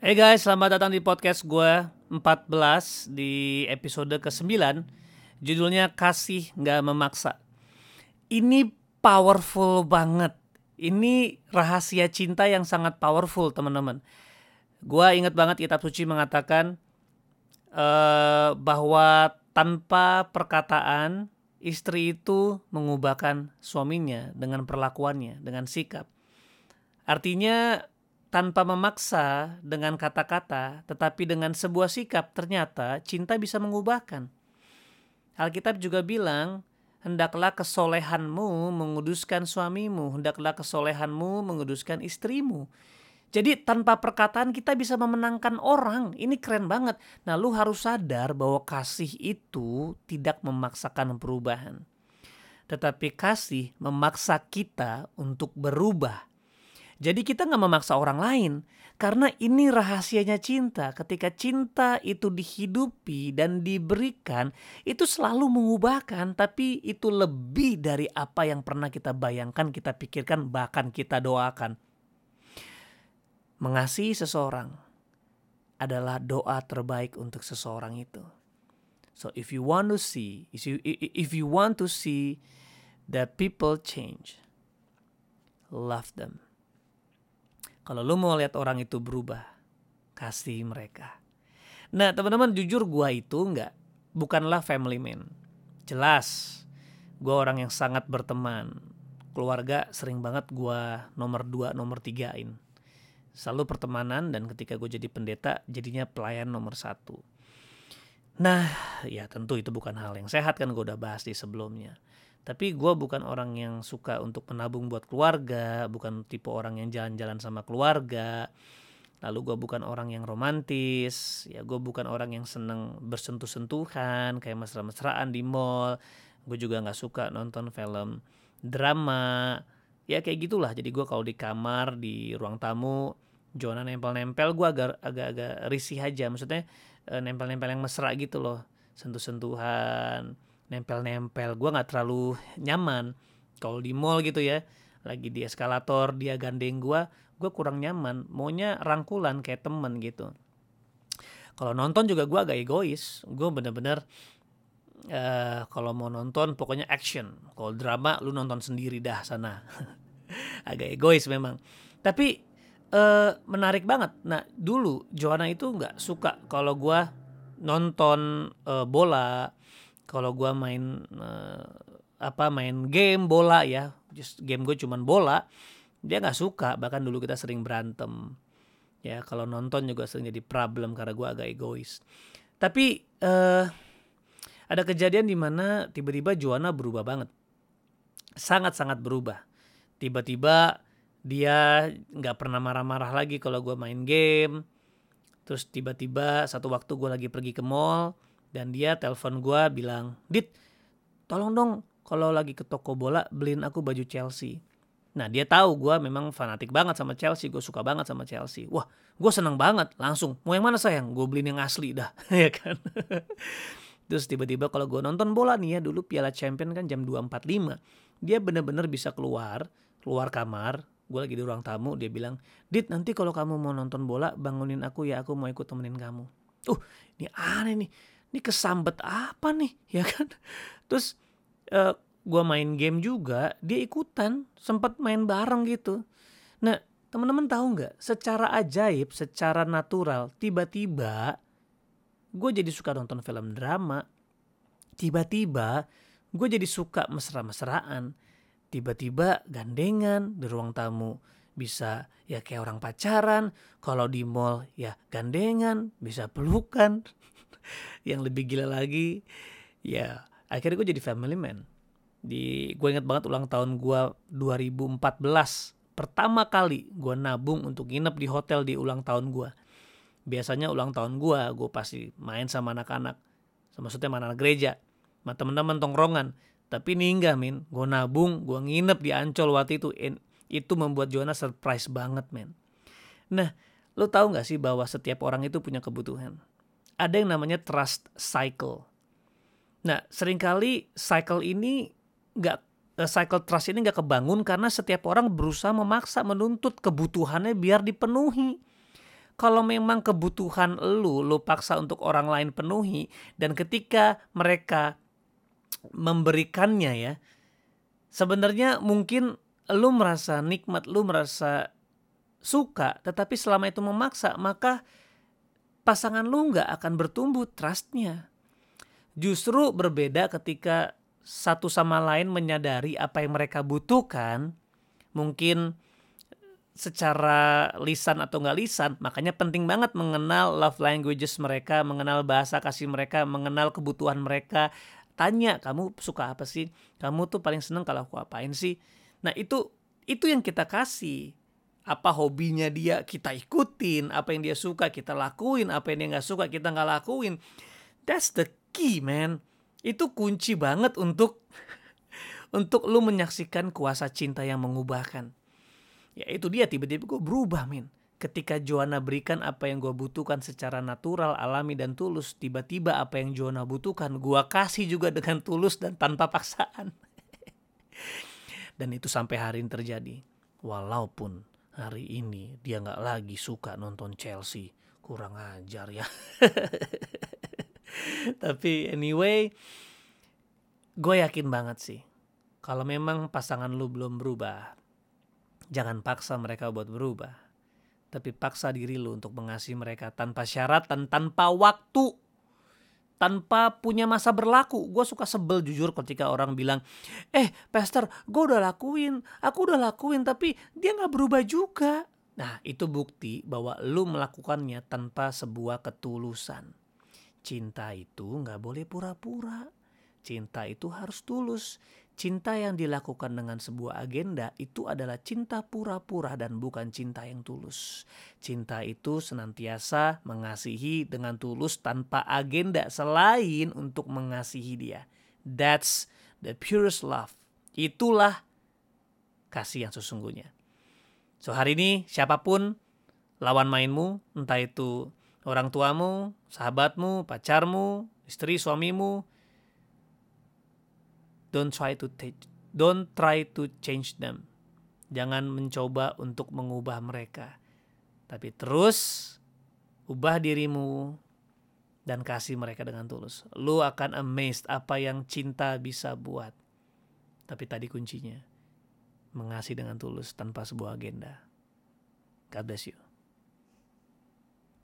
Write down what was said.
Hey guys, selamat datang di podcast gue 14 di episode ke-9 Judulnya Kasih Gak Memaksa. Ini powerful banget. Ini rahasia cinta yang sangat powerful teman-teman. Gue inget banget kitab suci mengatakan uh, Bahwa tanpa perkataan istri itu mengubahkan suaminya dengan perlakuannya, dengan sikap. Artinya tanpa memaksa dengan kata-kata, tetapi dengan sebuah sikap, ternyata cinta bisa mengubahkan. Alkitab juga bilang, hendaklah kesolehanmu menguduskan suamimu, hendaklah kesolehanmu menguduskan istrimu. Jadi tanpa perkataan kita bisa memenangkan orang. Ini keren banget. Nah lu harus sadar bahwa kasih itu tidak memaksakan perubahan. Tetapi kasih memaksa kita untuk berubah jadi kita nggak memaksa orang lain karena ini rahasianya cinta. Ketika cinta itu dihidupi dan diberikan, itu selalu mengubahkan, tapi itu lebih dari apa yang pernah kita bayangkan, kita pikirkan, bahkan kita doakan. Mengasihi seseorang adalah doa terbaik untuk seseorang itu. So if you want to see, if you, if you want to see that people change, love them. Kalau lu mau lihat orang itu berubah, kasih mereka. Nah teman-teman jujur gua itu nggak bukanlah family man. Jelas, gua orang yang sangat berteman. Keluarga sering banget gua nomor dua, nomor tigain. Selalu pertemanan dan ketika gue jadi pendeta jadinya pelayan nomor satu. Nah ya tentu itu bukan hal yang sehat kan gue udah bahas di sebelumnya. Tapi gue bukan orang yang suka untuk menabung buat keluarga, bukan tipe orang yang jalan-jalan sama keluarga. Lalu gue bukan orang yang romantis, ya gue bukan orang yang seneng bersentuh-sentuhan kayak mesra-mesraan di mall. Gue juga nggak suka nonton film drama, ya kayak gitulah. Jadi gue kalau di kamar di ruang tamu, Jona nempel-nempel, gue agak agak risih aja. Maksudnya eh, nempel-nempel yang mesra gitu loh, sentuh-sentuhan nempel-nempel. Gue nggak terlalu nyaman. Kalau di mall gitu ya lagi di eskalator dia gandeng gue gue kurang nyaman. Maunya rangkulan kayak temen gitu. Kalau nonton juga gue agak egois. Gue bener-bener uh, kalau mau nonton pokoknya action. Kalau drama lu nonton sendiri dah sana. Agak egois memang. Tapi uh, menarik banget. Nah dulu Joanna itu nggak suka kalau gue nonton uh, bola kalau gue main uh, apa main game bola ya. Just game gue cuman bola dia nggak suka. Bahkan dulu kita sering berantem. Ya kalau nonton juga sering jadi problem karena gue agak egois. Tapi uh, ada kejadian di mana tiba-tiba Joanna berubah banget. Sangat-sangat berubah. Tiba-tiba dia nggak pernah marah-marah lagi kalau gue main game. Terus tiba-tiba satu waktu gue lagi pergi ke mall dan dia telepon gue bilang dit tolong dong kalau lagi ke toko bola beliin aku baju Chelsea. Nah dia tahu gue memang fanatik banget sama Chelsea gue suka banget sama Chelsea. Wah gue seneng banget langsung mau yang mana sayang? Gue beliin yang asli dah. Ya kan? Terus tiba-tiba kalau gue nonton bola nih ya dulu Piala Champion kan jam 2.45 dia bener-bener bisa keluar keluar kamar gue lagi di ruang tamu dia bilang dit nanti kalau kamu mau nonton bola bangunin aku ya aku mau ikut temenin kamu. Uh ini aneh nih ini kesambet apa nih? Ya kan? Terus uh, eh, gue main game juga dia ikutan sempat main bareng gitu. Nah teman-teman tahu nggak? Secara ajaib secara natural tiba-tiba gue jadi suka nonton film drama. Tiba-tiba gue jadi suka mesra-mesraan. Tiba-tiba gandengan di ruang tamu bisa ya kayak orang pacaran. Kalau di mall ya gandengan bisa pelukan yang lebih gila lagi ya akhirnya gue jadi family man. Di gue inget banget ulang tahun gue 2014 pertama kali gue nabung untuk nginep di hotel di ulang tahun gue biasanya ulang tahun gue gue pasti main sama anak-anak maksudnya sama anak gereja sama teman-teman tongkrongan. Tapi ini enggak min. Gue nabung gue nginep di ancol waktu itu itu membuat Joanna surprise banget men. Nah lo tahu nggak sih bahwa setiap orang itu punya kebutuhan ada yang namanya trust cycle. Nah, sering kali cycle ini nggak eh, cycle trust ini nggak kebangun karena setiap orang berusaha memaksa menuntut kebutuhannya biar dipenuhi. kalau memang kebutuhan lu, lu paksa untuk orang lain penuhi dan ketika mereka memberikannya ya, sebenarnya mungkin lu merasa nikmat, lu merasa suka, tetapi selama itu memaksa, maka pasangan lu nggak akan bertumbuh trustnya. Justru berbeda ketika satu sama lain menyadari apa yang mereka butuhkan, mungkin secara lisan atau nggak lisan makanya penting banget mengenal love languages mereka mengenal bahasa kasih mereka mengenal kebutuhan mereka. Tanya kamu suka apa sih? Kamu tuh paling seneng kalau aku apain sih? Nah itu itu yang kita kasih apa hobinya dia kita ikutin apa yang dia suka kita lakuin apa yang dia nggak suka kita nggak lakuin that's the key man itu kunci banget untuk untuk lu menyaksikan kuasa cinta yang mengubahkan ya itu dia tiba-tiba gue berubah min ketika Joanna berikan apa yang gue butuhkan secara natural, alami dan tulus, tiba-tiba apa yang Joanna butuhkan, gue kasih juga dengan tulus dan tanpa paksaan. dan itu sampai hari ini terjadi. Walaupun hari ini dia nggak lagi suka nonton Chelsea, kurang ajar ya. Tapi anyway, gue yakin banget sih, kalau memang pasangan lu belum berubah, Jangan paksa mereka buat berubah. Tapi paksa diri lu untuk mengasihi mereka tanpa syarat dan tanpa waktu. Tanpa punya masa berlaku. Gue suka sebel jujur ketika orang bilang, eh pastor gue udah lakuin, aku udah lakuin tapi dia gak berubah juga. Nah itu bukti bahwa lu melakukannya tanpa sebuah ketulusan. Cinta itu gak boleh pura-pura. Cinta itu harus tulus. Cinta yang dilakukan dengan sebuah agenda itu adalah cinta pura-pura dan bukan cinta yang tulus. Cinta itu senantiasa mengasihi dengan tulus tanpa agenda selain untuk mengasihi dia. That's the purest love. Itulah kasih yang sesungguhnya. So hari ini siapa pun lawan mainmu, entah itu orang tuamu, sahabatmu, pacarmu, istri, suamimu, don't try to take don't try to change them. Jangan mencoba untuk mengubah mereka. Tapi terus ubah dirimu dan kasih mereka dengan tulus. Lu akan amazed apa yang cinta bisa buat. Tapi tadi kuncinya mengasihi dengan tulus tanpa sebuah agenda. God bless you